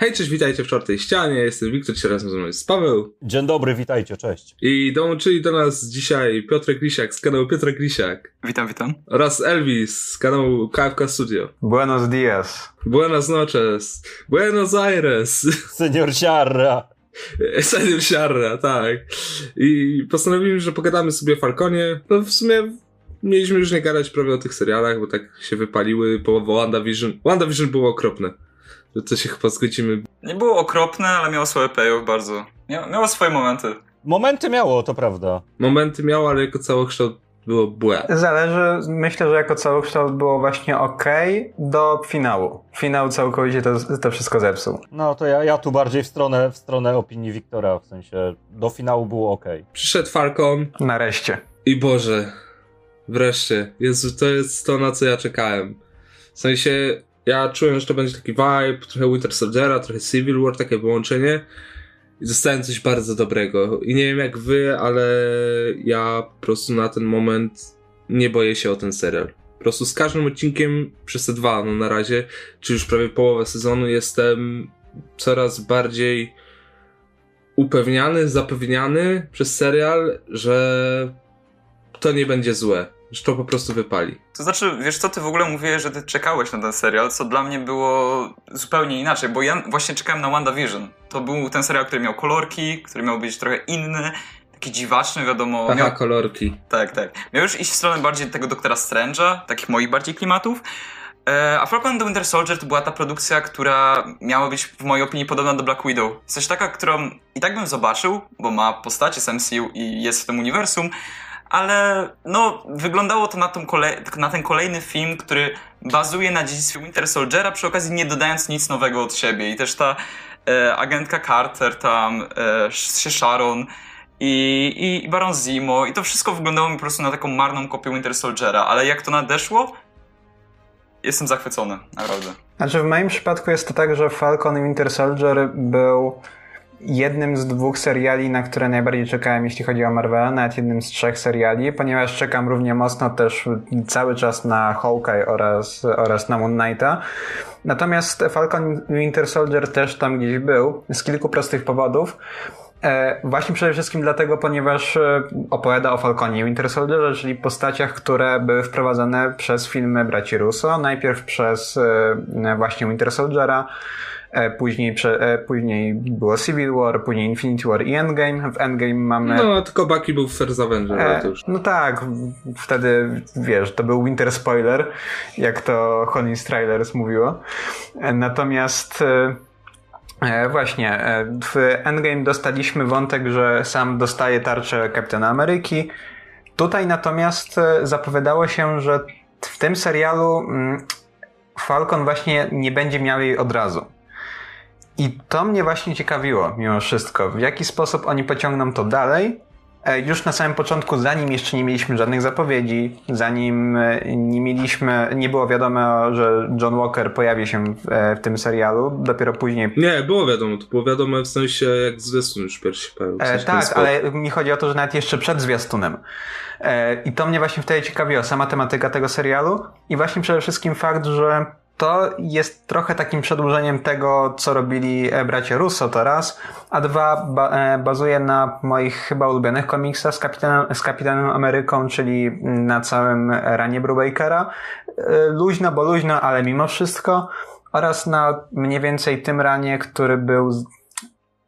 Hej, cześć, witajcie w czwartej ścianie. Jestem Wiktor, dzisiaj razem ze mną jest Paweł. Dzień dobry, witajcie, cześć. I dołączyli do nas dzisiaj Piotrek Lisiak z kanału Piotrek Lisiak Witam, witam. oraz Elvis z kanału KFK Studio. Buenos dias. Buenas noches. Buenos Aires. Senior Siarra. Senior Siarra, tak. I postanowiliśmy, że pogadamy sobie o Falconie. No w sumie mieliśmy już nie gadać prawie o tych serialach, bo tak się wypaliły po WandaVision. WandaVision było okropne. To się chyba zgodzimy. Nie było okropne, ale miało swoje payoff bardzo. Mia miało swoje momenty. Momenty miało, to prawda. Momenty miało, ale jako całokształt było błe. Zależy, myślę, że jako całokształt było właśnie ok do finału. Finał całkowicie to, to wszystko zepsuł. No to ja, ja tu bardziej w stronę, w stronę opinii Wiktora, w sensie do finału było ok. Przyszedł Falcon Nareszcie. i Boże, wreszcie. Jezu, to jest to, na co ja czekałem. W sensie, ja czułem, że to będzie taki vibe, trochę Winter Soldiera, trochę Civil War, takie połączenie. I dostałem coś bardzo dobrego. I nie wiem jak wy, ale ja po prostu na ten moment nie boję się o ten serial. Po prostu z każdym odcinkiem przez te dwa, no na razie, czy już prawie połowę sezonu, jestem coraz bardziej upewniany, zapewniany przez serial, że to nie będzie złe. Że to po prostu wypali. To znaczy, wiesz co, ty w ogóle mówiłeś, że ty czekałeś na ten serial, co dla mnie było zupełnie inaczej, bo ja właśnie czekałem na WandaVision. To był ten serial, który miał kolorki, który miał być trochę inny, taki dziwaczny, wiadomo. Aha, miał... kolorki. Tak, tak. Miał już iść w stronę bardziej tego Doktora Strange'a, takich moich bardziej klimatów. E, A Falcon and the Winter Soldier to była ta produkcja, która miała być w mojej opinii podobna do Black Widow. Coś taka, którą i tak bym zobaczył, bo ma postacie z MCU i jest w tym uniwersum, ale no, wyglądało to na, tą kolej, na ten kolejny film, który bazuje na dziedzictwie Winter Soldiera, przy okazji nie dodając nic nowego od siebie. I też ta e, agentka Carter tam, e, Sharon i, i Baron Zimo i to wszystko wyglądało mi po prostu na taką marną kopię Winter Soldiera, ale jak to nadeszło, jestem zachwycony, naprawdę. Znaczy w moim przypadku jest to tak, że Falcon i Winter Soldier był jednym z dwóch seriali, na które najbardziej czekałem, jeśli chodzi o Marvela, nawet jednym z trzech seriali, ponieważ czekam równie mocno też cały czas na Hawkeye oraz, oraz na Moon Knighta. Natomiast Falcon Winter Soldier też tam gdzieś był, z kilku prostych powodów. E, właśnie przede wszystkim dlatego, ponieważ e, opowiada o Falconie Winter Soldierze, czyli postaciach, które były wprowadzone przez filmy braci Russo. Najpierw przez e, właśnie Winter Soldiera, później, prze, e, później było Civil War, później Infinity War i Endgame. W Endgame mamy... No, tylko Bucky był w First Avenger, to już. No tak, wtedy wiesz, to był winter spoiler, jak to Honey Stylers mówiło. E, Natomiast e, e, właśnie e, w Endgame dostaliśmy wątek, że sam dostaje tarczę Kapitana Ameryki. Tutaj natomiast e, zapowiadało się, że w tym serialu mm, Falcon właśnie nie będzie miał jej od razu. I to mnie właśnie ciekawiło, mimo wszystko. W jaki sposób oni pociągną to dalej? E, Już na samym początku, zanim jeszcze nie mieliśmy żadnych zapowiedzi, zanim e, nie mieliśmy, nie było wiadomo, że John Walker pojawi się w, e, w tym serialu, dopiero później. Nie, było wiadomo, to było wiadomo w sensie jak zwiastun już pierwszy się pojawił. W sensie tak, ale mi chodzi o to, że nawet jeszcze przed zwiastunem. I to mnie właśnie wtedy ciekawiło, sama tematyka tego serialu i właśnie przede wszystkim fakt, że to jest trochę takim przedłużeniem tego, co robili e, bracia Russo teraz, a dwa ba e, bazuje na moich chyba ulubionych komiksach z Kapitanem, z Kapitanem Ameryką, czyli na całym ranie Brubakera. E, Luźno, bo luźno, ale mimo wszystko. Oraz na mniej więcej tym ranie, który był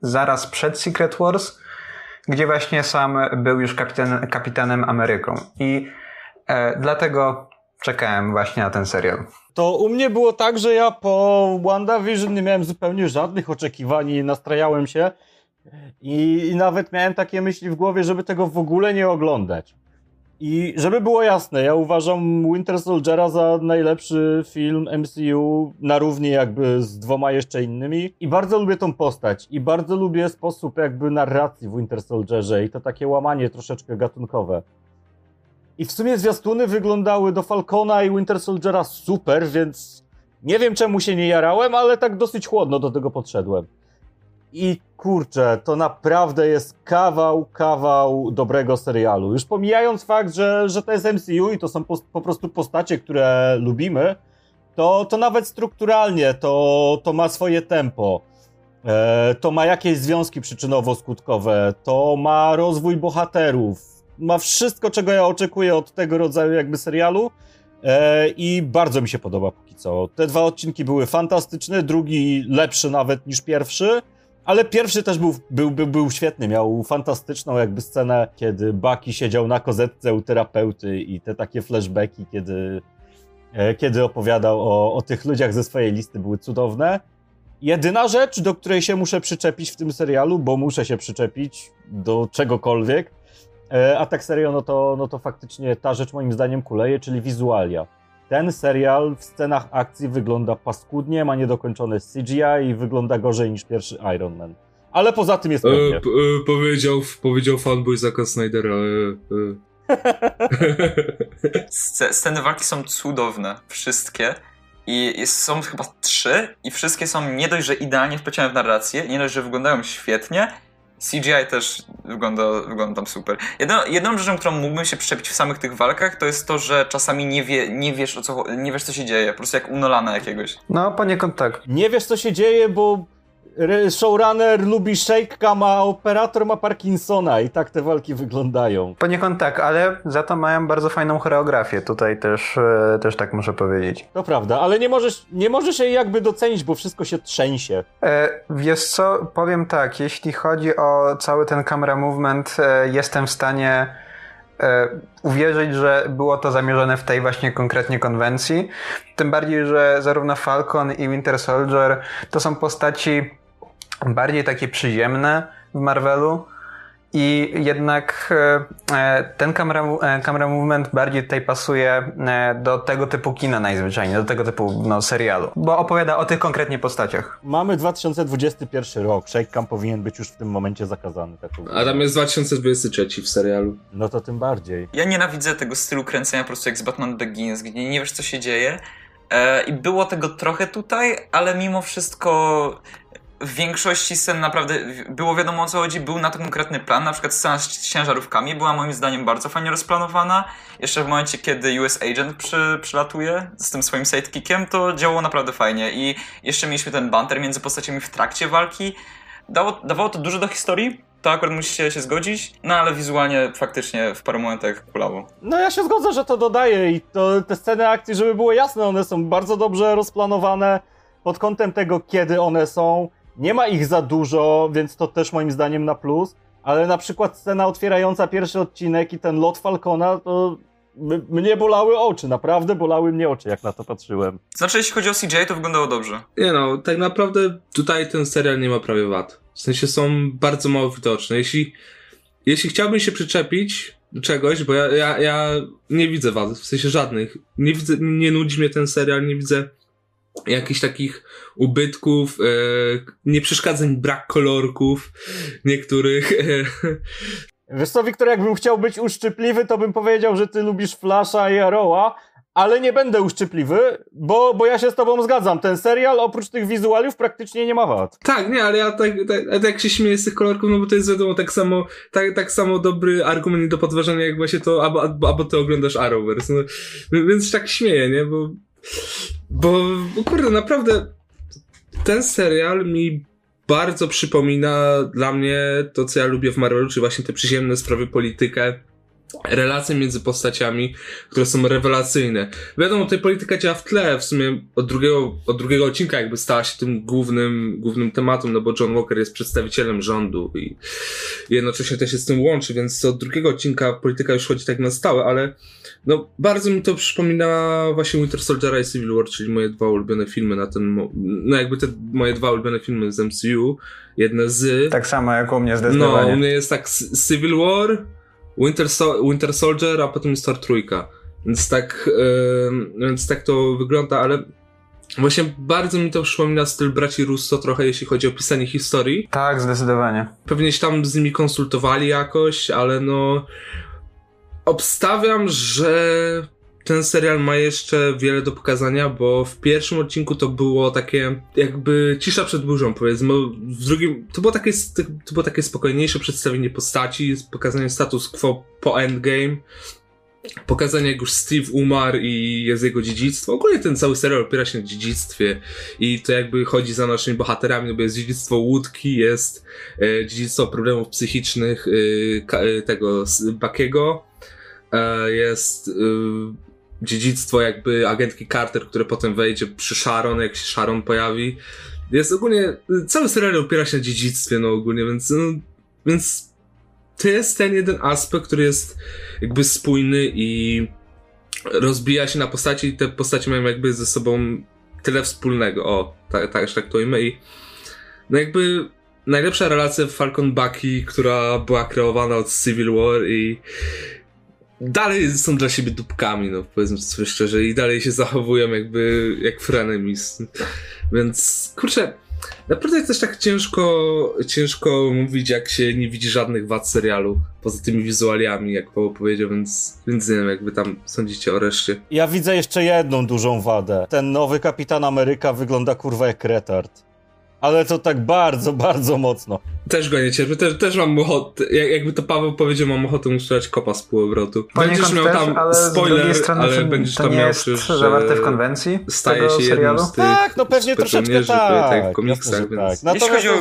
zaraz przed Secret Wars, gdzie właśnie sam był już kapitan, kapitanem Ameryką. I e, dlatego czekałem właśnie na ten serial. To u mnie było tak, że ja po WandaVision nie miałem zupełnie żadnych oczekiwań i nastrajałem się. I, I nawet miałem takie myśli w głowie, żeby tego w ogóle nie oglądać. I żeby było jasne, ja uważam Winter Soldiera za najlepszy film MCU na równi jakby z dwoma jeszcze innymi. I bardzo lubię tą postać. I bardzo lubię sposób jakby narracji w Winter Soldierze i to takie łamanie troszeczkę gatunkowe. I w sumie zwiastuny wyglądały do Falcona i Winter Soldiera super, więc nie wiem czemu się nie jarałem, ale tak dosyć chłodno do tego podszedłem. I kurczę, to naprawdę jest kawał, kawał dobrego serialu. Już pomijając fakt, że, że to jest MCU i to są po, po prostu postacie, które lubimy, to, to nawet strukturalnie to, to ma swoje tempo. e, to ma jakieś związki przyczynowo-skutkowe, to ma rozwój bohaterów, ma wszystko, czego ja oczekuję od tego rodzaju jakby serialu e, i bardzo mi się podoba póki co. Te dwa odcinki były fantastyczne, drugi lepszy nawet niż pierwszy, ale pierwszy też był, był, był, był świetny, miał fantastyczną jakby scenę, kiedy Baki siedział na kozetce u terapeuty i te takie flashbacki, kiedy, e, kiedy opowiadał o, o tych ludziach ze swojej listy były cudowne. Jedyna rzecz, do której się muszę przyczepić w tym serialu, bo muszę się przyczepić do czegokolwiek, a tak serio, no to, no to faktycznie ta rzecz moim zdaniem kuleje, czyli wizualia. Ten serial w scenach akcji wygląda paskudnie, ma niedokończone CGI i wygląda gorzej niż pierwszy Iron Man. Ale poza tym jest E, ładnie. p- e, powiedział, powiedział fanboy Zaka Snydera. E, e. Sce- Sceny walki są cudowne, wszystkie. I jest, są chyba trzy, i wszystkie są nie dość, że idealnie wplecione w narrację, nie dość, że wyglądają świetnie. CGI też wygląda, wygląda tam super. Jedno, jedną rzeczą, którą mógłbym się przyczepić w samych tych walkach, to jest to, że czasami nie, wie, nie, wiesz, o co, nie wiesz, co się dzieje. Po prostu jak u Nolana jakiegoś. No, poniekąd tak. Nie wiesz, co się dzieje, bo showrunner lubi shake cam, a operator ma Parkinsona i tak te walki wyglądają. Poniekąd tak, ale za to mają bardzo fajną choreografię. Tutaj też, e, też tak muszę powiedzieć. To prawda, ale nie możesz, nie możesz jej jakby docenić, bo wszystko się trzęsie. E, wiesz co, powiem tak, jeśli chodzi o cały ten camera movement, e, jestem w stanie e, uwierzyć, że było to zamierzone w tej właśnie konkretnie konwencji. Tym bardziej, że zarówno Falcon i Winter Soldier to są postaci bardziej takie przyziemne w Marvelu. I jednak e, e, ten camera, e, camera movement bardziej tutaj pasuje do tego typu kina najzwyczajniej, do tego typu no, serialu, bo opowiada o tych konkretnie postaciach. Mamy 2021 rok, shake cam powinien być już w tym momencie zakazany. Tak A tam jest 2023 w serialu. No to tym bardziej. Ja nienawidzę tego stylu kręcenia po prostu jak z Batman Begins, gdzie nie wiesz, co się dzieje. I było tego trochę tutaj, ale mimo wszystko w większości scen naprawdę było wiadomo o co chodzi, był na to konkretny plan, na przykład scena z ciężarówkami była moim zdaniem bardzo fajnie rozplanowana. Jeszcze w momencie, kiedy US Agent przy, przylatuje z tym swoim sidekickiem, to działało naprawdę fajnie i jeszcze mieliśmy ten banter między postaciami w trakcie walki. Dało, dawało to dużo do historii, to akurat musicie się zgodzić, no ale wizualnie faktycznie w paru momentach kulało. No ja się zgodzę, że to dodaje i to, te sceny akcji, żeby było jasne, one są bardzo dobrze rozplanowane pod kątem tego, kiedy one są. Nie ma ich za dużo, więc to też moim zdaniem na plus. Ale na przykład scena otwierająca pierwszy odcinek i ten lot Falcona, to m- mnie bolały oczy, naprawdę bolały mnie oczy, jak na to patrzyłem. Znaczy, jeśli chodzi o CGI, to wyglądało dobrze. Nie no, tak naprawdę tutaj ten serial nie ma prawie wad. W sensie są bardzo mało widoczne. Jeśli, jeśli chciałbym się przyczepić czegoś, bo ja, ja, ja nie widzę wad, w sensie żadnych. Nie widzę, nie nudzi mnie ten serial, nie widzę jakichś takich ubytków, e, nie przeszkadza mi brak kolorków niektórych. E, Wiesz co, Wiktor, jakbym chciał być uszczypliwy, to bym powiedział, że ty lubisz Flasha i Arrowa, ale nie będę uszczypliwy, bo, bo ja się z tobą zgadzam. Ten serial oprócz tych wizualiów praktycznie nie ma wad. Tak, nie, ale ja tak, tak, tak się śmieję z tych kolorków, no bo to jest wiadomo tak samo, tak, tak samo dobry argument do podważenia, jak właśnie to, albo, albo, albo ty oglądasz Arrowverse, no, więc tak śmieję, nie, bo, bo, bo kurde, naprawdę ten serial mi bardzo przypomina dla mnie to, co ja lubię w Marvelu, czyli właśnie te przyziemne sprawy, politykę, relacje między postaciami, które są rewelacyjne. Wiadomo, tutaj polityka działa w tle, w sumie od drugiego, od drugiego odcinka jakby stała się tym głównym, głównym tematem, no bo John Walker jest przedstawicielem rządu i jednocześnie też się z tym łączy, więc od drugiego odcinka polityka już chodzi tak na stałe, ale no bardzo mi to przypomina właśnie Winter Soldiera i Civil War, czyli moje dwa ulubione filmy na ten, no jakby te moje dwa ulubione filmy z MCU, jedne z... Tak samo jak u mnie No, zdecydowanie. u mnie jest tak Civil War, Winter, so Winter Soldier, a potem jest Thor trójka. Więc tak, em, więc tak to wygląda, ale właśnie bardzo mi to przypomina styl braci Russo trochę, jeśli chodzi o pisanie historii. Tak, zdecydowanie. Pewnie się tam z nimi konsultowali jakoś, ale no obstawiam, że ten serial ma jeszcze wiele do pokazania, bo w pierwszym odcinku to było takie jakby cisza przed burzą, powiedzmy. W drugim to było takie, to było takie spokojniejsze przedstawienie postaci, pokazanie status quo po endgame. pokazanie jak już Steve umarł i jest jego dziedzictwo. Ogólnie ten cały serial opiera się na dziedzictwie i to jakby chodzi za naszymi bohaterami, no bo jest dziedzictwo łódki, jest e, dziedzictwo problemów psychicznych e, e, tego Bakiego, jest e, dziedzictwo jakby agentki Carter, które potem wejdzie przy Sharon, jak się Sharon pojawi. Jest ogólnie, cały serial opiera się na dziedzictwie, no ogólnie, więc, no, więc to jest ten jeden aspekt, który jest jakby spójny i rozbija się na postaci i te postacie mają jakby ze sobą tyle wspólnego. O, tak, tak traktujmy i no jakby najlepsza relacja Falcon Bucky, która była kreowana od Civil War i dalej są dla siebie dupkami, no powiedzmy sobie szczerze, i dalej się zachowują jakby jak frenemies. Więc kurczę, naprawdę jest też tak ciężko, ciężko mówić, jak się nie widzi żadnych wad serialu, poza tymi wizualiami, jak Paweł powiedział, więc, więc nie wiem, jakby tam sądzicie o reszcie. Ja widzę jeszcze jedną dużą wadę. Ten nowy Kapitan Ameryka wygląda kurwa jak retard. Ale to tak bardzo, bardzo mocno. Też go nie cierpię, też, też mam ochotę, jak, jakby to Paweł powiedział, mam ochotę strzelać kopa z półobrotu. Będziesz miał też, tam ale spoiler, strony, ale będziesz to tam nie miał jest przecież, zawarte w konwencji staje się jednym serialu? z tych Tak, no pewnie troszeczkę tak. tak w komiksach, Jasne, więc... tak. Jeśli chodzi o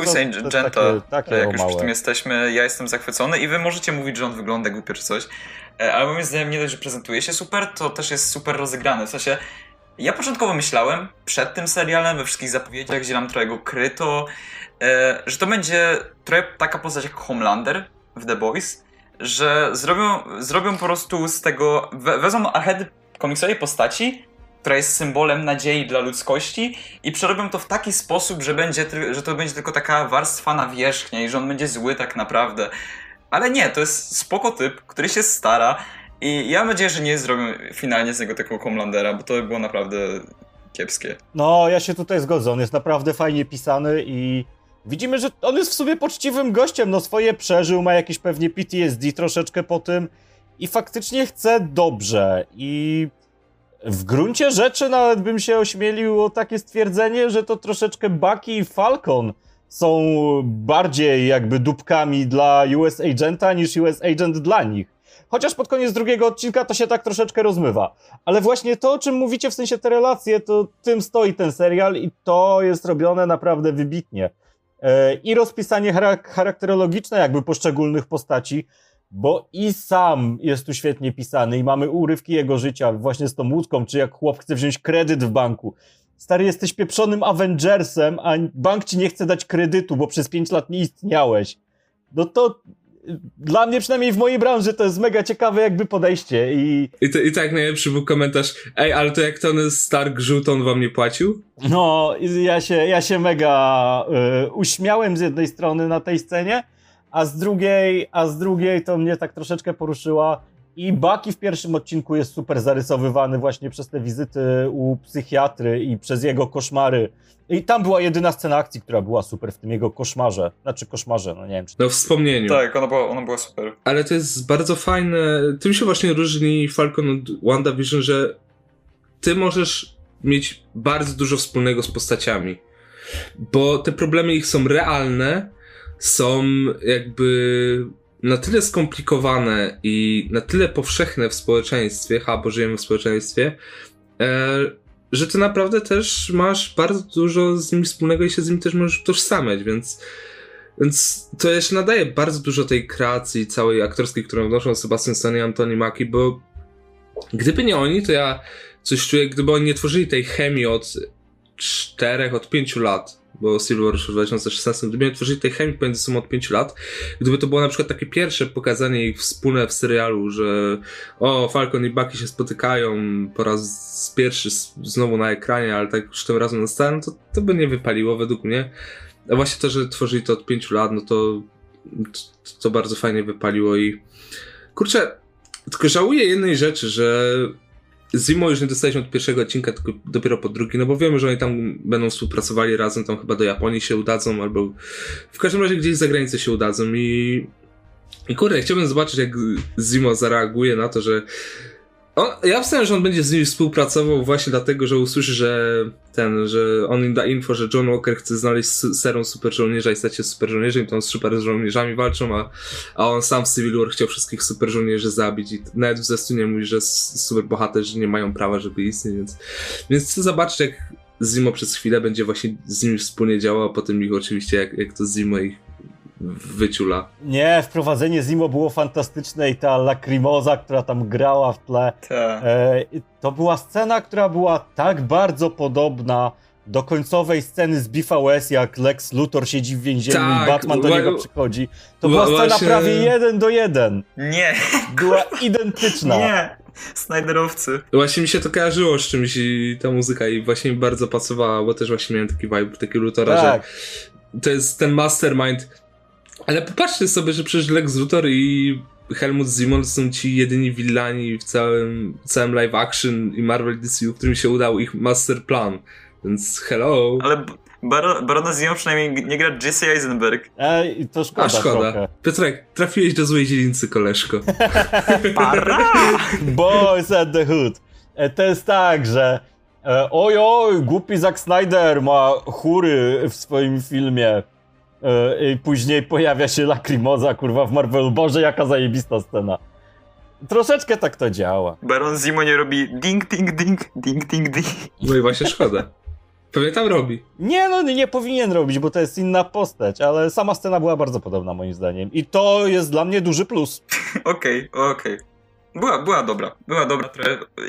takie- takie jak już przy tym jesteśmy, ja jestem zachwycony i wy możecie mówić, że on wygląda głupio czy coś, e, ale moim zdaniem nie dość, że prezentuje się super, to też jest super rozegrany. W sensie, ja początkowo myślałem, przed tym serialem, we wszystkich zapowiedziach, gdzie nam trochę go kryto, e, że to będzie trochę taka postać jak Homelander w The Boys, że zrobią, zrobią po prostu z tego, we, wezmą archetyp komiksowej postaci, która jest symbolem nadziei dla ludzkości i przerobią to w taki sposób, że, będzie, że to będzie tylko taka warstwa na wierzchnię i że on będzie zły tak naprawdę. Ale nie, to jest spoko typ, który się stara i ja mam nadzieję, że nie zrobią finalnie z niego takiego Homelandera, bo to by było naprawdę kiepskie. No, ja się tutaj zgodzę. On jest naprawdę fajnie pisany i widzimy, że on jest w sumie poczciwym gościem. No, swoje przeżył, ma jakieś pewnie PTSD troszeczkę po tym i faktycznie chce dobrze. I w gruncie rzeczy nawet bym się ośmielił o takie stwierdzenie, że to troszeczkę Bucky i Falcon są bardziej jakby dupkami dla US Agenta niż US Agent dla nich. Chociaż pod koniec drugiego odcinka to się tak troszeczkę rozmywa. Ale właśnie to, o czym mówicie, w sensie te relacje, to tym stoi ten serial i to jest robione naprawdę wybitnie. E, I rozpisanie charak- charakterologiczne jakby poszczególnych postaci, bo i sam jest tu świetnie pisany i mamy urywki jego życia właśnie z tą łódką, czy jak chłop chce wziąć kredyt w banku. Stary, jesteś pieprzonym Avengersem, a bank ci nie chce dać kredytu, bo przez 5 lat nie istniałeś. No to dla mnie przynajmniej w mojej branży to jest mega ciekawe jakby podejście i I, to, I tak najlepszy był komentarz, ej, ale to jak Tony Stark żył, to on wam nie płacił? No, ja się, ja się mega y, uśmiałem z jednej strony na tej scenie, a z drugiej, a z drugiej to mnie tak troszeczkę poruszyła. I Baki w pierwszym odcinku jest super zarysowywany właśnie przez te wizyty u psychiatry i przez jego koszmary. I tam była jedyna scena akcji, która była super w tym jego koszmarze. Znaczy koszmarze, no nie wiem czy. No, w wspomnieniu. Tak, ona była, ona była super. Ale to jest bardzo fajne. Tym się właśnie różni Falcon od WandaVision, że ty możesz mieć bardzo dużo wspólnego z postaciami. Bo te problemy ich są realne, są jakby na tyle skomplikowane i na tyle powszechne w społeczeństwie, ha, bo żyjemy w społeczeństwie, e, że ty naprawdę też masz bardzo dużo z nimi wspólnego i się z nimi też możesz tożsamiać, więc więc to jeszcze nadaje bardzo dużo tej kreacji całej aktorskiej, którą wnoszą Sebastian Stan i Antoni Mackie, bo gdyby nie oni, to ja coś czuję, gdyby oni nie tworzyli tej chemii od czterech, od pięciu lat, bo Civil War w 2016, gdyby nie tworzyli tej chemii pomiędzy sobą od pięciu lat, gdyby to było na przykład takie pierwsze pokazanie ich wspólne w serialu, że o, Falcon i Bucky się spotykają po raz pierwszy znowu na ekranie, ale tak już tym razem na stałe, to, to by nie wypaliło według mnie. A właśnie to, że tworzyli to od pięciu lat, no to, to, to bardzo fajnie wypaliło i kurczę, tylko żałuję jednej rzeczy, że Zimo już nie dostaliśmy od pierwszego odcinka, tylko dopiero po drugi, no bo wiemy, że oni tam będą współpracowali razem, tam chyba do Japonii się udadzą, albo w każdym razie gdzieś za granicę się udadzą i i kurde, chciałbym zobaczyć, jak Zimo zareaguje na to, że On, ja wstałem, że on będzie z nimi współpracował właśnie dlatego, że usłyszy, że ten, że on im da info, że John Walker chce znaleźć serum super żołnierza i stać się super żołnierzem, on z super żołnierzami walczą, a, a on sam w Civil War chciał wszystkich super żołnierzy zabić i nawet w zwiastunie mówi, że super bohaterzy nie mają prawa, żeby istnieć, więc, więc chcę zobaczyć, jak Zimo przez chwilę będzie właśnie z nimi wspólnie działał, a potem ich oczywiście, jak, jak to Zimo ich wyciula. Nie, wprowadzenie Zimo było fantastyczne i ta lacrimosa, która tam grała w tle. Tak. E, to była scena, która była tak bardzo podobna do końcowej sceny z BVS, jak Lex Luthor siedzi w więzieniu Tak, i Batman do niego przychodzi. To była scena właśnie- prawie jeden do jeden. Nie, Była identyczna. nie! Snyderowcy. Właśnie mi się to kojarzyło z czymś i ta muzyka i właśnie mi bardzo pasowała, bo też właśnie miałem taki vibe, taki Luthora, Tak. że to jest ten mastermind. Ale popatrzcie sobie, że przecież Lex Luthor i Helmut Zimon są ci jedyni villani w całym, całym live action i Marvel DCU, którym się udał ich master plan. Więc hello. Ale Bar Barona Zimo przynajmniej nie gra Jesse Eisenberg. E, i to szkoda, A szkoda. trochę. Piotrek, trafiłeś do złej dzielnicy, koleżko. Para! Boys at the Hood. E, to jest tak, że e, oj, oj, głupi Zack Snyder ma chóry w swoim filmie. E, I później pojawia się Lacrimosa, kurwa, w Marvelu. Boże, jaka zajebista scena. Troszeczkę tak to działa. Baron Zimo nie robi ding, ding, ding, ding, ding, ding. No i właśnie szkoda. Pewnie tam robi. Nie, no nie powinien robić, bo to jest inna postać, ale sama scena była bardzo podobna moim zdaniem. I to jest dla mnie duży plus. Okej, okej. Była, była dobra. Była dobra.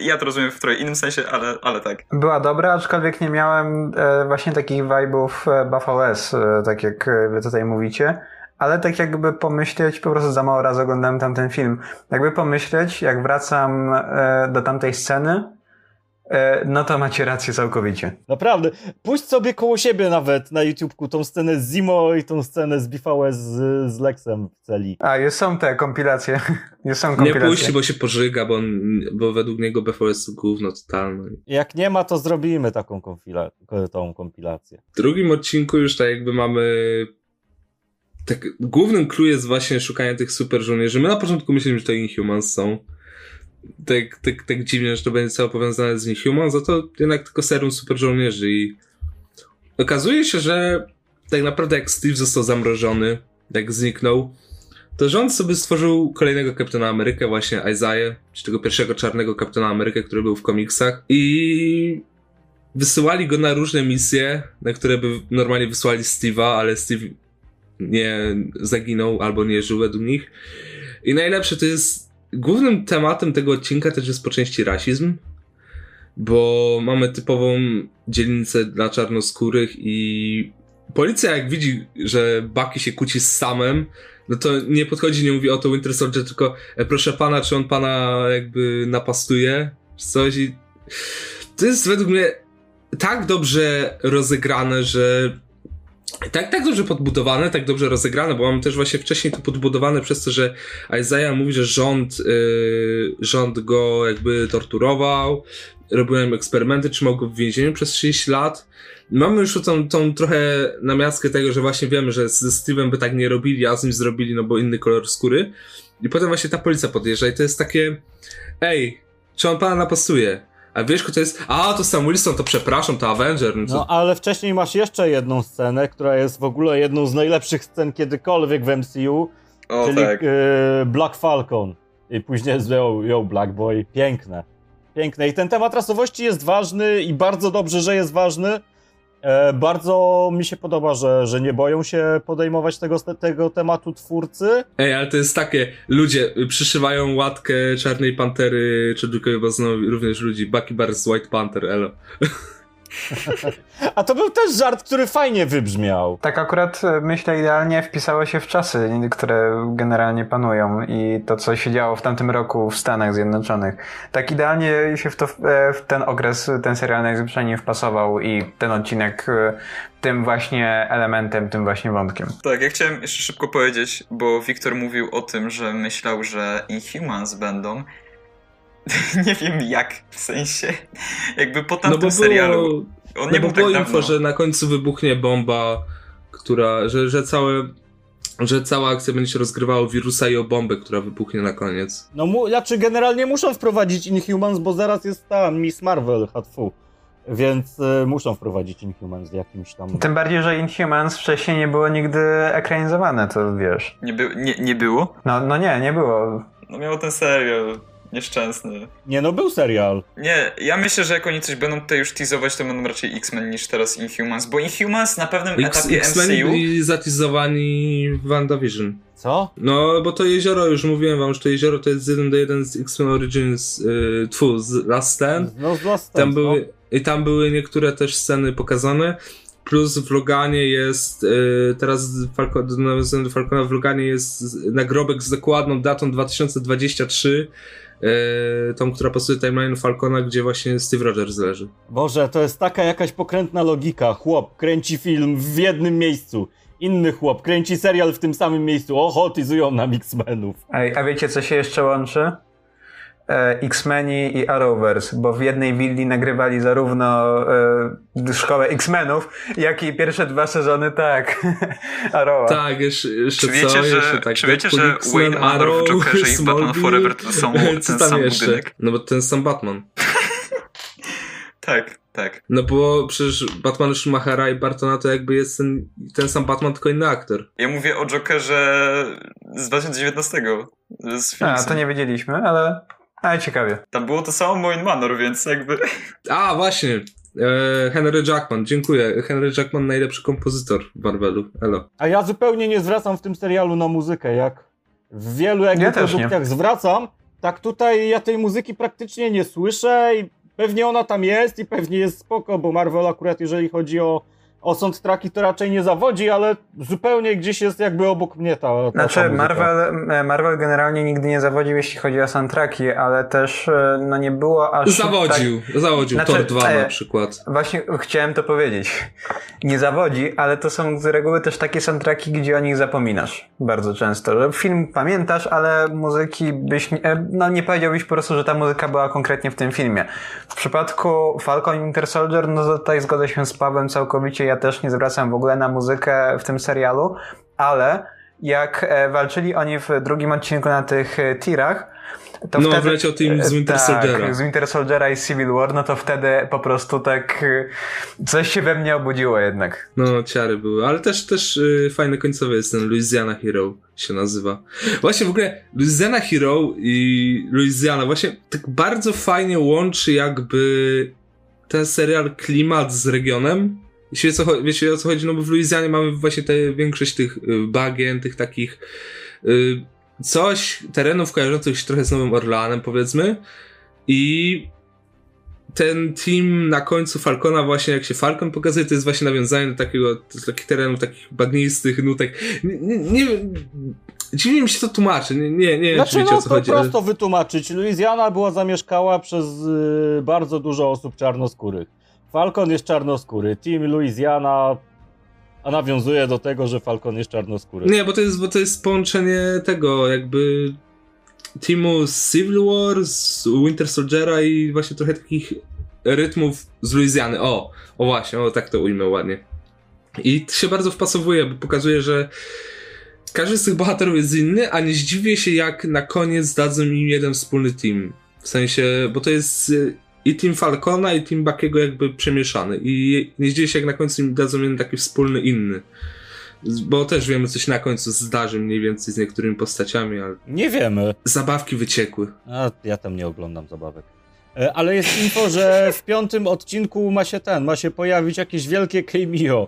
Ja to rozumiem w trochę innym sensie, ale, ale tak. Była dobra, aczkolwiek nie miałem e, właśnie takich vibe'ów e, BVS, e, tak jak wy tutaj mówicie. Ale tak jakby pomyśleć, po prostu za mało razy oglądałem tamten film. Jakby pomyśleć, jak wracam do tamtej sceny, no to macie rację całkowicie. Naprawdę. Puść sobie koło siebie nawet na YouTubeku tą scenę z Zimo i tą scenę z BVS z, z Lexem w celi. A, jest, są te kompilacje. Jest, są Nie kompilacje. puści, bo się pożyga, bo, on, bo według niego to gówno totalne. Jak nie ma, to zrobimy taką kompila- tą kompilację. W drugim odcinku już tak jakby mamy. Tak, głównym clue jest właśnie szukanie tych super żołnierzy. My na początku myśleliśmy, że to Inhumans są. Tak, tak, tak dziwnie, że to będzie całe powiązane z Inhumans, a to jednak tylko serum super żołnierzy. I okazuje się, że tak naprawdę jak Steve został zamrożony, jak zniknął, to rząd sobie stworzył kolejnego Kapitana Amerykę, właśnie Isaiah, czy tego pierwszego czarnego Kapitana Amerykę, który był w komiksach. I wysyłali go na różne misje, na które by normalnie wysłali Steve'a, ale Steve nie zaginął albo nie żył według nich. I najlepsze to jest, głównym tematem tego odcinka też jest po części rasizm, bo mamy typową dzielnicę dla czarnoskórych i policja jak widzi, że Bucky się kłóci z Samem, no to nie podchodzi, nie mówi o to Winter Soldier, tylko e, proszę pana, czy on pana jakby napastuje, czy coś i to jest według mnie tak dobrze rozegrane, że tak, tak dobrze podbudowane, tak dobrze rozegrane, bo mamy też właśnie wcześniej to podbudowane przez to, że Isaiah mówi, że rząd, yy, rząd go jakby torturował, robiłem eksperymenty, trzymał go w więzieniu przez 30 lat. Mamy już tą, tą trochę namiastkę tego, że właśnie wiemy, że ze Steve'em by tak nie robili, a z nim zrobili, no bo inny kolor skóry. I potem właśnie ta policja podjeżdża i to jest takie, ej, czy on pana napastuje? A wiesz, kto to jest? A, to Sam Wilson, to przepraszam, to Avenger. No, to... No ale wcześniej masz jeszcze jedną scenę, która jest w ogóle jedną z najlepszych scen kiedykolwiek w MCU, O czyli tak. e, Black Falcon. I później yo, yo Black Boy. Piękne. Piękne. I ten temat rasowości jest ważny i bardzo dobrze, że jest ważny. E, bardzo mi się podoba, że, że nie boją się podejmować tego, tego tematu twórcy. Ej, ale to jest takie, ludzie przyszywają łatkę Czarnej Pantery, czy znowu również ludzi, Bucky Barnes White Panther, elo. A to był też żart, który fajnie wybrzmiał. Tak akurat e, myślę idealnie wpisało się w czasy, które generalnie panują i to, co się działo w tamtym roku w Stanach Zjednoczonych. Tak idealnie się w, to, e, w ten okres ten serial najzwyczajniej wpasował i ten odcinek e, tym właśnie elementem, tym właśnie wątkiem. Tak, ja chciałem jeszcze szybko powiedzieć, bo Wiktor mówił o tym, że myślał, że Inhumans będą. nie wiem jak, w sensie, jakby po No tamtym bo serialu. było, On no nie bo był było tak info, dawno. że na końcu wybuchnie bomba, która, że, że całe że cała akcja będzie się rozgrywała o wirusa i o bombę, która wybuchnie na koniec. No, mu, znaczy generalnie muszą wprowadzić Inhumans, bo zaraz jest ta Miss Marvel, hatfu. Więc y, muszą wprowadzić Inhumans w jakimś tam... Tym bardziej, że Inhumans wcześniej nie było nigdy ekranizowane, to wiesz. Nie, by, nie, nie było? No, no nie, nie było. No miał ten serial nieszczęsny. Nie no, był serial. Nie, ja myślę, że jak oni coś będą tutaj już teasować, to będą raczej X-Men niż teraz Inhumans, bo Inhumans na pewnym X- etapie X-Men MCU... byli zatizowani w WandaVision. Co? No, bo to jezioro, już mówiłem wam, że to jezioro to jest jeden do jeden z X-Men Origins, yy, tfu, z Last Stand. No, z Last Tam Stand, były, I tam były niektóre też sceny pokazane. Plus w Loganie jest, yy, teraz Falco, do Falcona, w Loganie jest nagrobek z dokładną datą 2023, yy, tą, która pasuje timeline Falcona, gdzie właśnie Steve Rogers leży. Boże, to jest taka jakaś pokrętna logika. Chłop kręci film w jednym miejscu. Inny chłop kręci serial w tym samym miejscu. Oho, tizują nam X-Menów. Ej, a wiecie, co się jeszcze łączy? E, X-Meni i Arrowverse, bo w jednej willi nagrywali zarówno e, szkołę X-Menów, jak i pierwsze dwa sezony, tak, Arrowa. Tak, jeszcze, jeszcze Czy wiecie, co? że- jeszcze tak, czy wiecie, że Wayne Manor w Arrow, Jokerze i Batman Forever to są ten sam jeszcze? budynek? No bo ten sam Batman. Tak, tak. No bo przecież Batman Schumachera i Bartona to jakby jest ten, ten sam Batman, tylko inny aktor. Ja mówię o Jokerze z 2019. Z A, to nie wiedzieliśmy, ale, ale ciekawie. Tam było to samo Wayne Manor, więc jakby... A, właśnie. E, Henry Jackman, dziękuję. Henry Jackman najlepszy kompozytor w Marvelu. Elo. A ja zupełnie nie zwracam w tym serialu na muzykę, jak w wielu jakby Ja produktach zwracam, tak tutaj ja tej muzyki praktycznie nie słyszę i pewnie ona tam jest i pewnie jest spoko, bo Marvel akurat jeżeli chodzi o, o soundtracki to raczej nie zawodzi, ale zupełnie gdzieś jest jakby obok mnie ta, ta, Znaczy. Marvel, e, Marvel generalnie nigdy nie zawodził, jeśli chodzi o soundtracki, ale też e, no nie było aż... Zawodził, zawodził. Znaczy, Thor 2 e, na przykład. Tak, właśnie chciałem to powiedzieć. Nie zawodzi, ale to są z reguły też takie soundtracki, gdzie o nich zapominasz bardzo często. Że film pamiętasz, ale muzyki byś, nie- no nie powiedziałbyś po prostu, że ta muzyka była konkretnie w tym filmie. W przypadku Falcon i Winter Soldier, no tutaj zgodzę się z Pawłem całkowicie, ja też nie zwracam w ogóle na muzykę w tym serialu, ale jak e, walczyli oni w drugim odcinku na tych e, tirach, to No, wtedy, wleciał team z Winter tak, Soldiera. z Winter Soldiera i Civil War, no to wtedy po prostu tak e, coś się we mnie obudziło jednak. No, ciary były, ale też, też fajny końcowy jest ten Louisiana Hero się nazywa. Właśnie w ogóle Louisiana Hero i Louisiana właśnie tak bardzo fajnie łączy jakby ten serial klimat z regionem. Wiecie, o co, wiecie o co chodzi, no bo w Luizjanie mamy właśnie te, większość tych y, bagien, tych takich y, coś, terenów kojarzących się trochę z Nowym Orleanem powiedzmy i ten team na końcu Falcona właśnie jak się Falcon pokazuje, to jest właśnie nawiązanie do takiego, do takich terenów takich bagnistych, nutek. Nie, nie, nie wiem, dziwnie mi się to tłumaczy, nie, nie, nie wiem, Znaczy, czy wiecie no o co to chodzi. ale- prosto wytłumaczyć. Louisiana była zamieszkała przez y, bardzo dużo osób czarnoskórych. Falcon jest czarnoskóry. Team Louisiana a nawiązuje do tego, że Falcon jest czarnoskóry. Nie, bo to jest, bo to jest połączenie tego, jakby teamu z Civil War, z Winter Soldiera i właśnie trochę takich rytmów z Luizjany. O, o właśnie, o tak to ujmę ładnie. I to się bardzo wpasowuje, bo pokazuje, że każdy z tych bohaterów jest inny, a nie zdziwię się, jak na koniec dadzą im jeden wspólny team. W sensie, bo to jest i team Falcona, i team Buckiego jakby przemieszany. I nie zdziwię się, jak na końcu im dadzą jeden taki wspólny, inny. Bo też wiemy, co się na końcu zdarzy mniej więcej z niektórymi postaciami, ale Nie wiemy. zabawki wyciekły. A, ja tam nie oglądam zabawek. E, Ale jest info, że w piątym odcinku ma się ten, ma się pojawić jakieś wielkie cameo.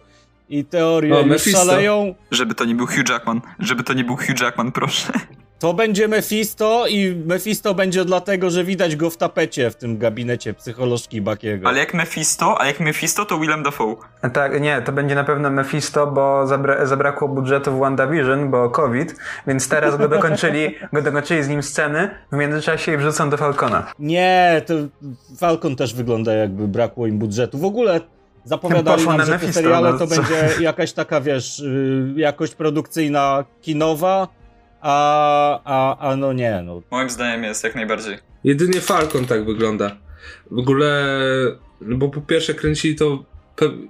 I teorie O, szaleją. Żeby to nie był Hugh Jackman. Żeby to nie był Hugh Jackman, proszę. To będzie Mephisto i Mephisto będzie dlatego, że widać go w tapecie w tym gabinecie psycholożki Bakiego. Ale jak Mephisto, a jak Mephisto to Willem Dafoe. Tak, nie, to będzie na pewno Mephisto, bo zabra- zabrakło budżetu w WandaVision, bo COVID, więc teraz go dokończyli, go dokończyli z nim sceny w międzyczasie i wrzucą do Falcona. Nie, to Falcon też wygląda jakby brakło im budżetu. W ogóle zapowiadali Poszło nam, na że Mephisto, seriale no to co? będzie jakaś taka, wiesz, y, jakość produkcyjna kinowa, a, a, a no nie, no. Moim zdaniem jest, jak najbardziej. Jedynie Falcon tak wygląda. W ogóle, no bo po pierwsze kręcili to,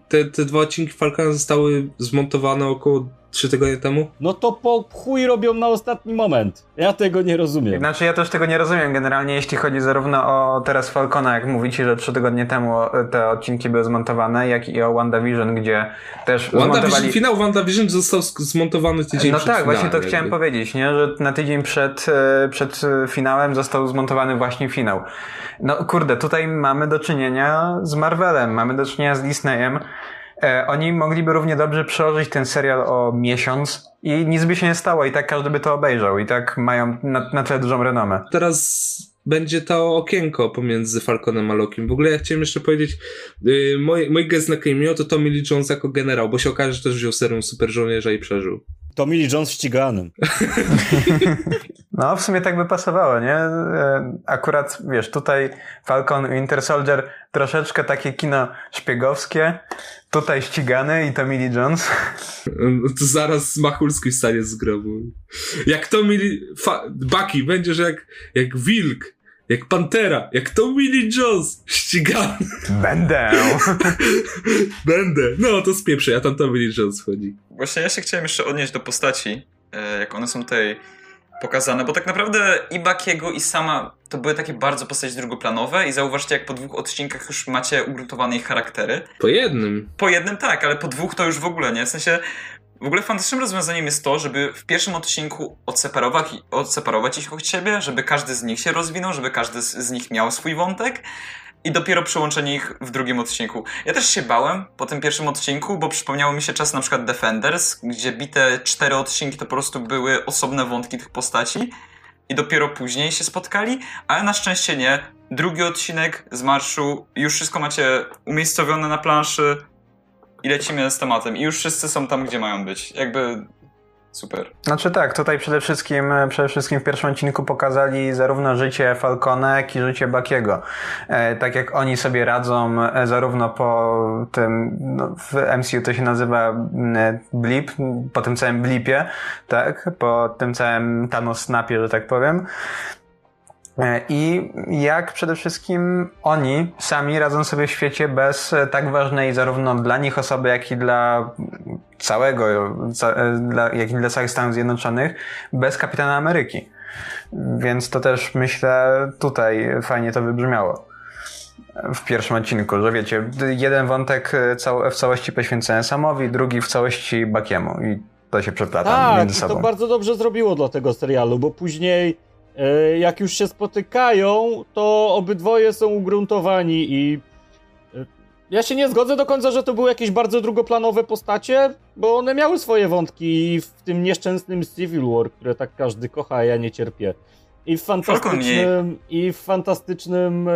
te, te dwa odcinki Falcona zostały zmontowane około trzy tygodnie temu? No to po chuj robią na ostatni moment. Ja tego nie rozumiem. Znaczy ja też tego nie rozumiem generalnie, jeśli chodzi zarówno o teraz Falcona, jak mówicie, że trzy tygodnie temu te odcinki były zmontowane, jak i o WandaVision, gdzie też WandaVision, zmontowali... Finał WandaVision został zmontowany tydzień No przed tak, finałem, właśnie to jakby. chciałem powiedzieć, nie? że na tydzień przed, e, przed finałem został zmontowany właśnie finał. No kurde, tutaj mamy do czynienia z Marvelem, mamy do czynienia z Disneyem. E, oni mogliby równie dobrze przełożyć ten serial o miesiąc i nic by się nie stało i tak każdy by to obejrzał i tak mają na, na tyle dużą renomę. Teraz będzie to okienko pomiędzy Falconem a Lokim. W ogóle ja chciałem jeszcze powiedzieć, yy, mój, mój gest na cameo to Tommy Lee Jones jako generał, bo się okaże, że też wziął serum super żołnierza i przeżył. Tommy Lee Jones ściganym. No, w sumie tak by pasowało, nie? E, Akurat, wiesz, tutaj Falcon Winter Soldier troszeczkę takie kino szpiegowskie, tutaj ścigany i Tommy Lee Jones. Yy, To zaraz Machulski wstanie z grobu. Jak Tommy Lee... Fa- Bucky będzie, że jak, jak wilk, jak pantera, jak Tommy Lee Jones ścigany. Będę! Będę. No, to spieprzę, ja tam Tommy Lee Jones chodzi. Właśnie ja się chciałem jeszcze odnieść do postaci, e, jak one są tutaj pokazane, bo tak naprawdę i Bakiego i sama to były takie bardzo postaci drugoplanowe i zauważcie, jak po dwóch odcinkach już macie ugruntowane ich charaktery. Po jednym. Po jednym tak, ale po dwóch to już w ogóle nie. W sensie, w ogóle fantastycznym rozwiązaniem jest to, żeby w pierwszym odcinku odseparować, odseparować ich od siebie, żeby każdy z nich się rozwinął, żeby każdy z, z nich miał swój wątek i dopiero przyłączenie ich w drugim odcinku. Ja też się bałem po tym pierwszym odcinku, bo przypomniało mi się czas na przykład Defenders, gdzie bite cztery odcinki to po prostu były osobne wątki tych postaci i dopiero później się spotkali, ale na szczęście nie. Drugi odcinek z marszu, już wszystko macie umiejscowione na planszy i lecimy z tematem. I już wszyscy są tam, gdzie mają być. Jakby super. Znaczy tak, tutaj przede wszystkim, przede wszystkim w pierwszym odcinku pokazali zarówno życie Falcona, jak i życie Bakiego. E, tak jak oni sobie radzą, e, zarówno po tym, no, w MCU to się nazywa mm, blip, po tym całym blipie, tak, po tym całym Thanos snapie, że tak powiem. E, I jak przede wszystkim oni sami radzą sobie w świecie bez e, tak ważnej zarówno dla nich osoby, jak i dla całego, ca, e, jak i dla całych Stanów Zjednoczonych, bez Kapitana Ameryki. Więc to też myślę tutaj fajnie to wybrzmiało w pierwszym odcinku, że wiecie, jeden wątek w całości poświęcony Samowi, drugi w całości Bakiemu i to się przeplata Tak, między sobą. to bardzo dobrze zrobiło dla tego serialu, bo później jak już się spotykają, to obydwoje są ugruntowani i e, ja się nie zgodzę do końca, że to były jakieś bardzo drugoplanowe postacie, bo one miały swoje wątki w tym nieszczęsnym Civil War, które tak każdy kocha, a ja nie cierpię. I w fantastycznym, i w fantastycznym e,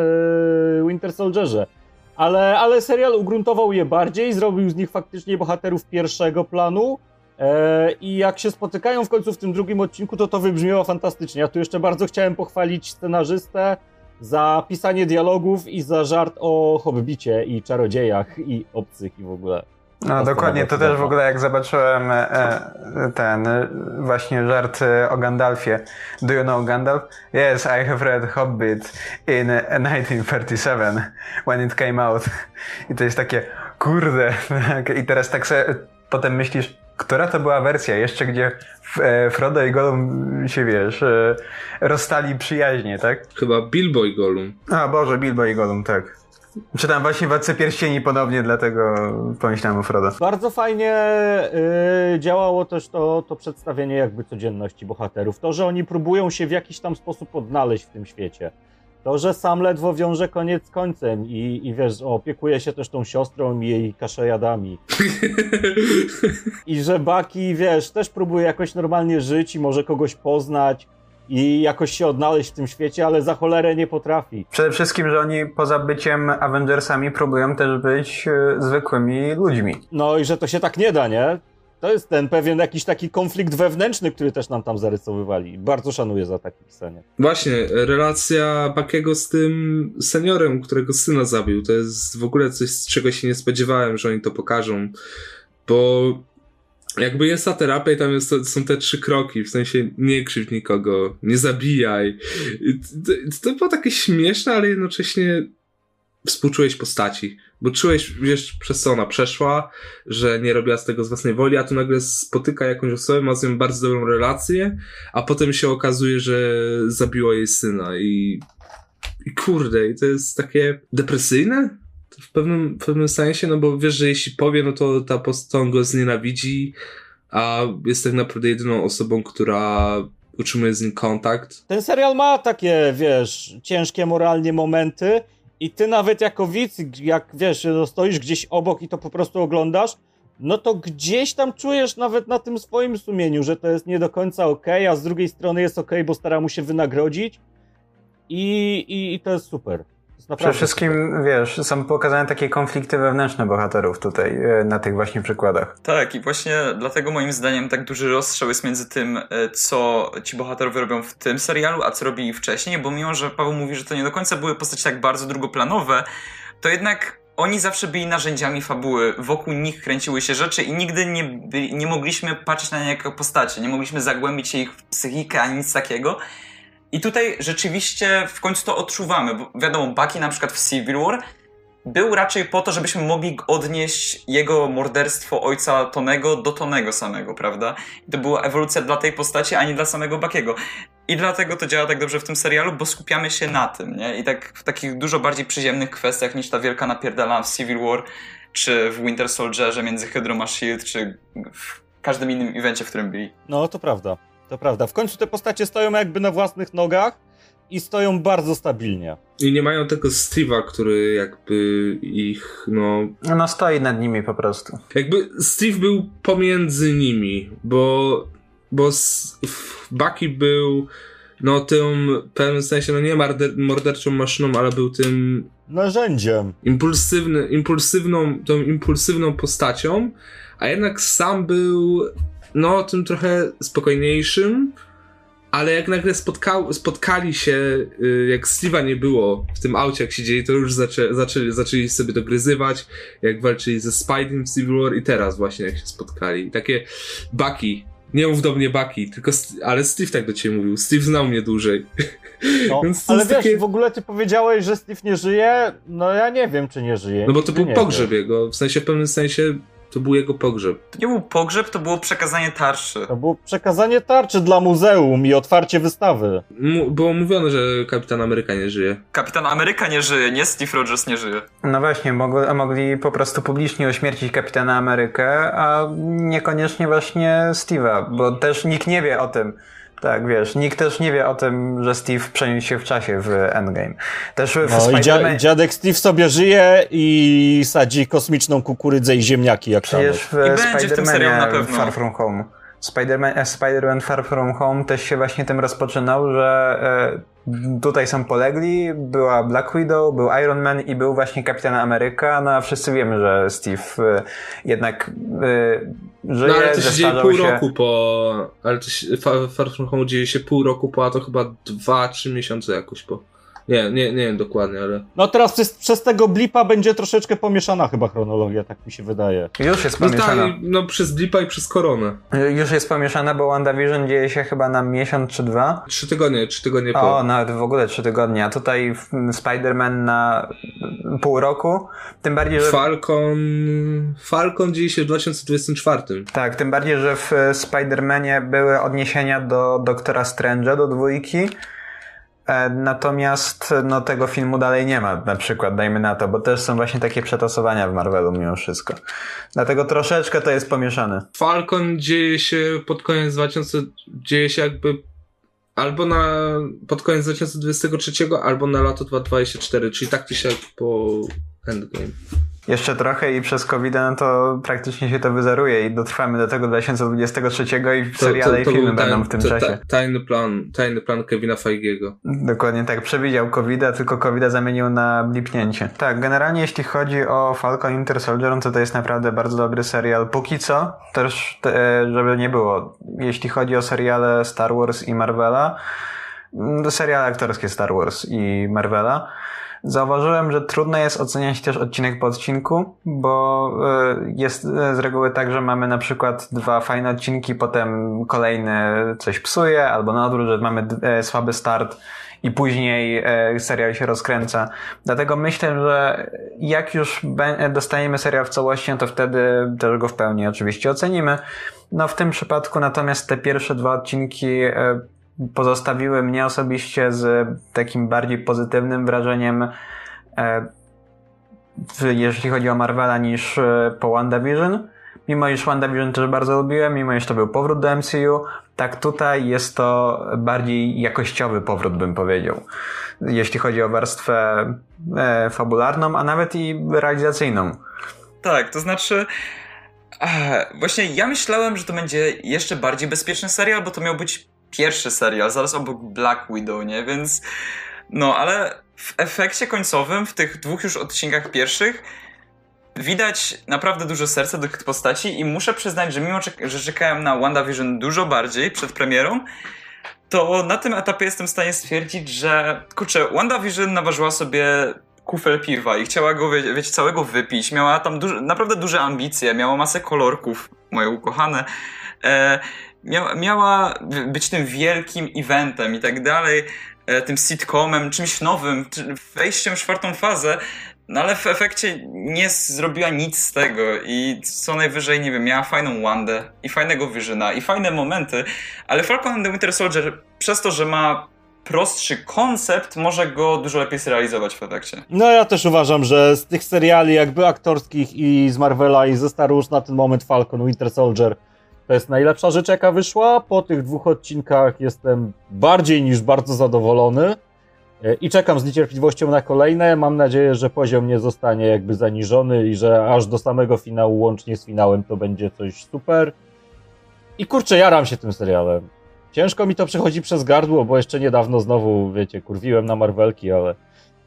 Winter Soldierze. Ale, ale serial ugruntował je bardziej, zrobił z nich faktycznie bohaterów pierwszego planu. E, I jak się spotykają w końcu w tym drugim odcinku, to to wybrzmiało fantastycznie. Ja tu jeszcze bardzo chciałem pochwalić scenarzystę za pisanie dialogów i za żart o hobbicie i czarodziejach i obcych i w ogóle. No dokładnie, to też w ogóle jak zobaczyłem e, ten e, właśnie żart o Gandalfie. Do you know Gandalf? Yes, I have read Hobbit in e, 1937 when it came out. I to jest takie, kurde. I teraz tak sobie potem myślisz, która to była wersja jeszcze, gdzie e, Frodo i Gollum się, wiesz, e, rozstali przyjaźnie, tak? Chyba Bilbo i Gollum. A Boże, Bilbo i Gollum, tak. Czytam właśnie Władcę Pierścieni ponownie, dlatego pomyślałem o Frodo. Bardzo fajnie y, działało też to, to przedstawienie jakby codzienności bohaterów. To, że oni próbują się w jakiś tam sposób odnaleźć w tym świecie. To, że sam ledwo wiąże koniec z końcem i, i wiesz, opiekuje się też tą siostrą i jej kaszojadami. I że Baki, wiesz, też próbuje jakoś normalnie żyć i może kogoś poznać i jakoś się odnaleźć w tym świecie, ale za cholerę nie potrafi. Przede wszystkim, że oni poza byciem Avengersami próbują też być e, zwykłymi ludźmi. No i że to się tak nie da, nie? To jest ten pewien jakiś taki konflikt wewnętrzny, który też nam tam zarysowywali. Bardzo szanuję za takie pisanie. Właśnie, relacja Bakiego z tym seniorem, którego syna zabił, to jest w ogóle coś, z czego się nie spodziewałem, że oni to pokażą, bo jakby jest ta terapia i tam jest, są te trzy kroki, w sensie nie krzywdź nikogo, nie zabijaj. To, to było takie śmieszne, ale jednocześnie współczułeś postaci, bo czułeś, wiesz, przez co ona przeszła, że nie robiła z tego z własnej woli, a tu nagle spotyka jakąś osobę, ma z nią bardzo dobrą relację, a potem się okazuje, że zabiła jej syna i, i kurde, i to jest takie depresyjne w pewnym, w pewnym sensie, no bo wiesz, że jeśli powie, no to ta postać go znienawidzi, a jest tak naprawdę jedyną osobą, która utrzymuje z nim kontakt. Ten serial ma takie, wiesz, ciężkie moralnie momenty i ty nawet jako widz, jak wiesz, stoisz gdzieś obok i to po prostu oglądasz, no to gdzieś tam czujesz nawet na tym swoim sumieniu, że to jest nie do końca ok, a z drugiej strony jest ok, bo stara mu się wynagrodzić i, i, i to jest super. Przede wszystkim, super. wiesz, są pokazane takie konflikty wewnętrzne bohaterów tutaj, e, na tych właśnie przykładach. Tak, i właśnie dlatego moim zdaniem tak duży rozstrzał jest między tym, e, co ci bohaterowie robią w tym serialu, a co robili wcześniej, bo mimo, że Paweł mówi, że to nie do końca były postaci tak bardzo drugoplanowe, to jednak oni zawsze byli narzędziami fabuły, wokół nich kręciły się rzeczy i nigdy nie, byli, nie mogliśmy patrzeć na nie jako postacie, nie mogliśmy zagłębić się ich w psychikę ani nic takiego. I tutaj rzeczywiście w końcu to odczuwamy. Bo wiadomo, Bucky na przykład w Civil War był raczej po to, żebyśmy mogli odnieść jego morderstwo ojca Tonego do Tonego samego, prawda? I to była ewolucja dla tej postaci, a nie dla samego Buckiego. I dlatego to działa tak dobrze w tym serialu, bo skupiamy się na tym, nie? I tak w takich dużo bardziej przyziemnych kwestiach niż ta wielka napierdala w Civil War, czy w Winter Soldierze między Hydro a Shield, czy w każdym innym evencie, w którym byli. No, to prawda. To prawda. W końcu te postacie stoją jakby na własnych nogach i stoją bardzo stabilnie. I nie mają tego Steve'a, który jakby ich, no... No stoi nad nimi po prostu. Jakby Steve był pomiędzy nimi, bo, bo Bucky był no tym w pewnym sensie, no nie morder, morderczą maszyną, ale był tym narzędziem. Impulsywny, impulsywną, tą impulsywną postacią, a jednak sam był no, tym trochę spokojniejszym, ale jak nagle spotkał, spotkali się, y, jak Steve'a nie było w tym aucie, jak siedzieli, to już zaczę, zaczęli, zaczęli sobie dogryzywać, jak walczyli ze Spidey w Civil War i teraz właśnie jak się spotkali. I takie Bucky, nie mów do mnie Bucky, tylko, ale Steve tak do ciebie mówił. Steve znał mnie dłużej. No, ale wiesz, takie... w ogóle ty powiedziałeś, że Steve nie żyje, no ja nie wiem, czy nie żyje. No bo to był pogrzeb jego, w sensie, w pewnym sensie to był jego pogrzeb. To nie był pogrzeb, to było przekazanie tarczy. To było przekazanie tarczy dla muzeum i otwarcie wystawy. M było mówione, że Kapitan Ameryka nie żyje. Kapitan Ameryka nie żyje, nie Steve Rogers nie żyje. No właśnie, mogli, mogli po prostu publicznie ośmiercić Kapitana Amerykę, a niekoniecznie właśnie Steve'a, bo też nikt nie wie o tym. Tak, wiesz, nikt też nie wie o tym, że Steve przeniósł się w czasie w Endgame. Też w no i dzia dziadek Steve sobie żyje i sadzi kosmiczną kukurydzę i ziemniaki jak Przecież w Spider-Manie Far From Home. Spider-Man, e, Spider-Man Far From Home też się właśnie tym rozpoczynał, że e, tutaj są polegli, była Black Widow, był Iron Man i był właśnie Kapitan Ameryka, no a wszyscy wiemy, że Steve e, jednak żyje, No ale to się dzieje pół się... roku po... Ale to się, Far From Home dzieje się pół roku po, a to chyba dwa, trzy miesiące jakoś po. Nie, nie, nie wiem dokładnie, ale... No teraz przez, przez tego blipa będzie troszeczkę pomieszana chyba chronologia, tak mi się wydaje. Już jest pomieszana. No, tak, no przez blipa i przez koronę. Już jest pomieszana, bo WandaVision dzieje się chyba na miesiąc czy dwa. Trzy tygodnie, trzy tygodnie po. O, nawet w ogóle trzy tygodnie, a tutaj Spider-Man na pół roku. Tym bardziej, że... Falcon... Falcon dzieje się w 2024. Tak, tym bardziej, że w Spider-Manie były odniesienia do Doktora Strange'a, do dwójki. E, natomiast no, tego filmu dalej nie ma, na przykład, dajmy na to, bo też są właśnie takie przetasowania w Marvelu mimo wszystko. Dlatego troszeczkę to jest pomieszane. Falcon dzieje się pod koniec 2000, dzieje się jakby albo na pod koniec 2023, albo na lato 2024, czyli tak czy siak po Endgame jeszcze trochę i przez covid no to praktycznie się to wyzeruje i dotrwamy do tego 2023 i seriale to, to, i filmy będą w tym czasie. Tajny plan, tajny plan Kevina Feigiego. Dokładnie tak, przewidział covid tylko covid zamienił na blipnięcie. Tak, generalnie jeśli chodzi o Falcon Inter Soldier, to to jest naprawdę bardzo dobry serial. Póki co, też żeby nie było, jeśli chodzi o seriale Star Wars i Marvela, mm, seriale aktorskie Star Wars i Marvela, Zauważyłem, że trudno jest oceniać też odcinek po odcinku, bo e, jest e, z reguły tak, że mamy na przykład dwa fajne odcinki, potem kolejny coś psuje, albo na odwrót, że mamy e, słaby start i później serial się rozkręca. Dlatego myślę, że jak już dostaniemy serial w całości, no to wtedy też go w pełni oczywiście ocenimy. No w tym przypadku natomiast te pierwsze dwa odcinki pozostawiły mnie osobiście z takim bardziej pozytywnym wrażeniem e, jeśli chodzi o Marvela niż e, po WandaVision. Mimo iż WandaVision też bardzo lubiłem, mimo iż to był powrót do MCU, tak tutaj jest to bardziej jakościowy powrót, bym powiedział. Jeśli chodzi o warstwę e, fabularną, a nawet i realizacyjną. Tak, to znaczy. właśnie ja myślałem, że to będzie jeszcze bardziej bezpieczny serial, bo to miał być pierwszy serial, zaraz obok Black Widow, nie? Więc. No, ale w efekcie końcowym, w tych dwóch już odcinkach pierwszych, widać naprawdę dużo serca do tych postaci i muszę przyznać, że mimo, że czekałem na WandaVision dużo bardziej przed premierą, to na tym etapie jestem w stanie stwierdzić, że kurczę, WandaVision naważyła sobie kufel piwa i chciała go, wie, wiecie, całego wypić. Miała tam duże, naprawdę duże ambicje, miała masę kolorków, moje ukochane. E, mia, miała być tym wielkim eventem i tak dalej, e, tym sitcomem, czymś nowym, wejściem w czwartą fazę. No ale w efekcie nie zrobiła nic z tego i co najwyżej, nie wiem, miała fajną Wandę i fajnego Visiona i fajne momenty, ale Falcon and the Winter Soldier przez to, że ma prostszy koncept, może go dużo lepiej zrealizować w efekcie. No ja też uważam, że z tych seriali jakby aktorskich i z Marvela i ze Star Wars na ten moment Falcon, Winter Soldier to jest najlepsza rzecz jaka wyszła. Po tych dwóch odcinkach jestem bardziej niż bardzo zadowolony. E, I czekam z niecierpliwością na kolejne. Mam nadzieję, że poziom nie zostanie jakby zaniżony i że aż do samego finału, łącznie z finałem, to będzie coś super. I kurczę, jaram się tym serialem. Ciężko mi to przechodzi przez gardło, bo jeszcze niedawno znowu, wiecie, kurwiłem na Marvelki, ale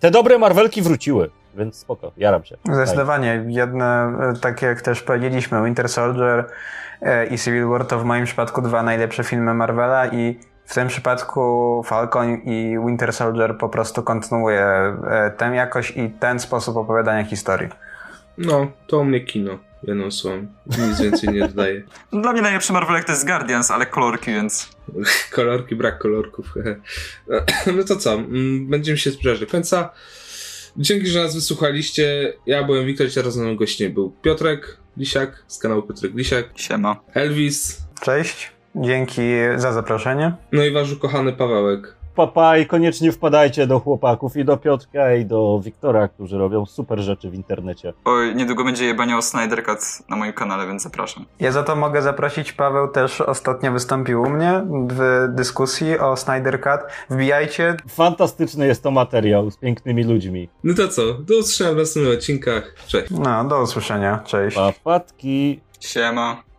te dobre Marvelki wróciły, więc spoko, jaram się. Zdecydowanie. Jedne, tak jak też powiedzieliśmy, Winter Soldier e, i Civil War to w moim przypadku dwa najlepsze filmy Marvela i w tym przypadku Falcon i Winter Soldier po prostu kontynuuje e, tę jakość i ten sposób opowiadania historii. No, to u mnie kino. Jedną słowem. Nic więcej nie dodaję. Dla mnie najlepszy Marvelek to jest Guardians, ale kolorki, więc... kolorki, brak kolorków. no to co? Mm, będziemy się zbliżać do końca. Dzięki, że nas wysłuchaliście. Ja byłem Wiktor, teraz na gościem był Piotrek Lisiak z kanału Piotrek Lisiak. Siema. Elvis. Cześć. Dzięki za zaproszenie. No i wasz ukochany Pawełek. Papa i koniecznie wpadajcie do chłopaków i do Piotrka i do Wiktora, którzy robią super rzeczy w internecie. Oj, niedługo będzie jebanie o Snyder Cut na moim kanale, więc zapraszam. Ja za to mogę zaprosić, Paweł też ostatnio wystąpił u mnie w dyskusji o Snyder Cut. Wbijajcie. Fantastyczny jest to materiał z pięknymi ludźmi. No to co, do usłyszenia w następnych odcinkach. Cześć. No, do usłyszenia. Cześć. Papatki. Siema.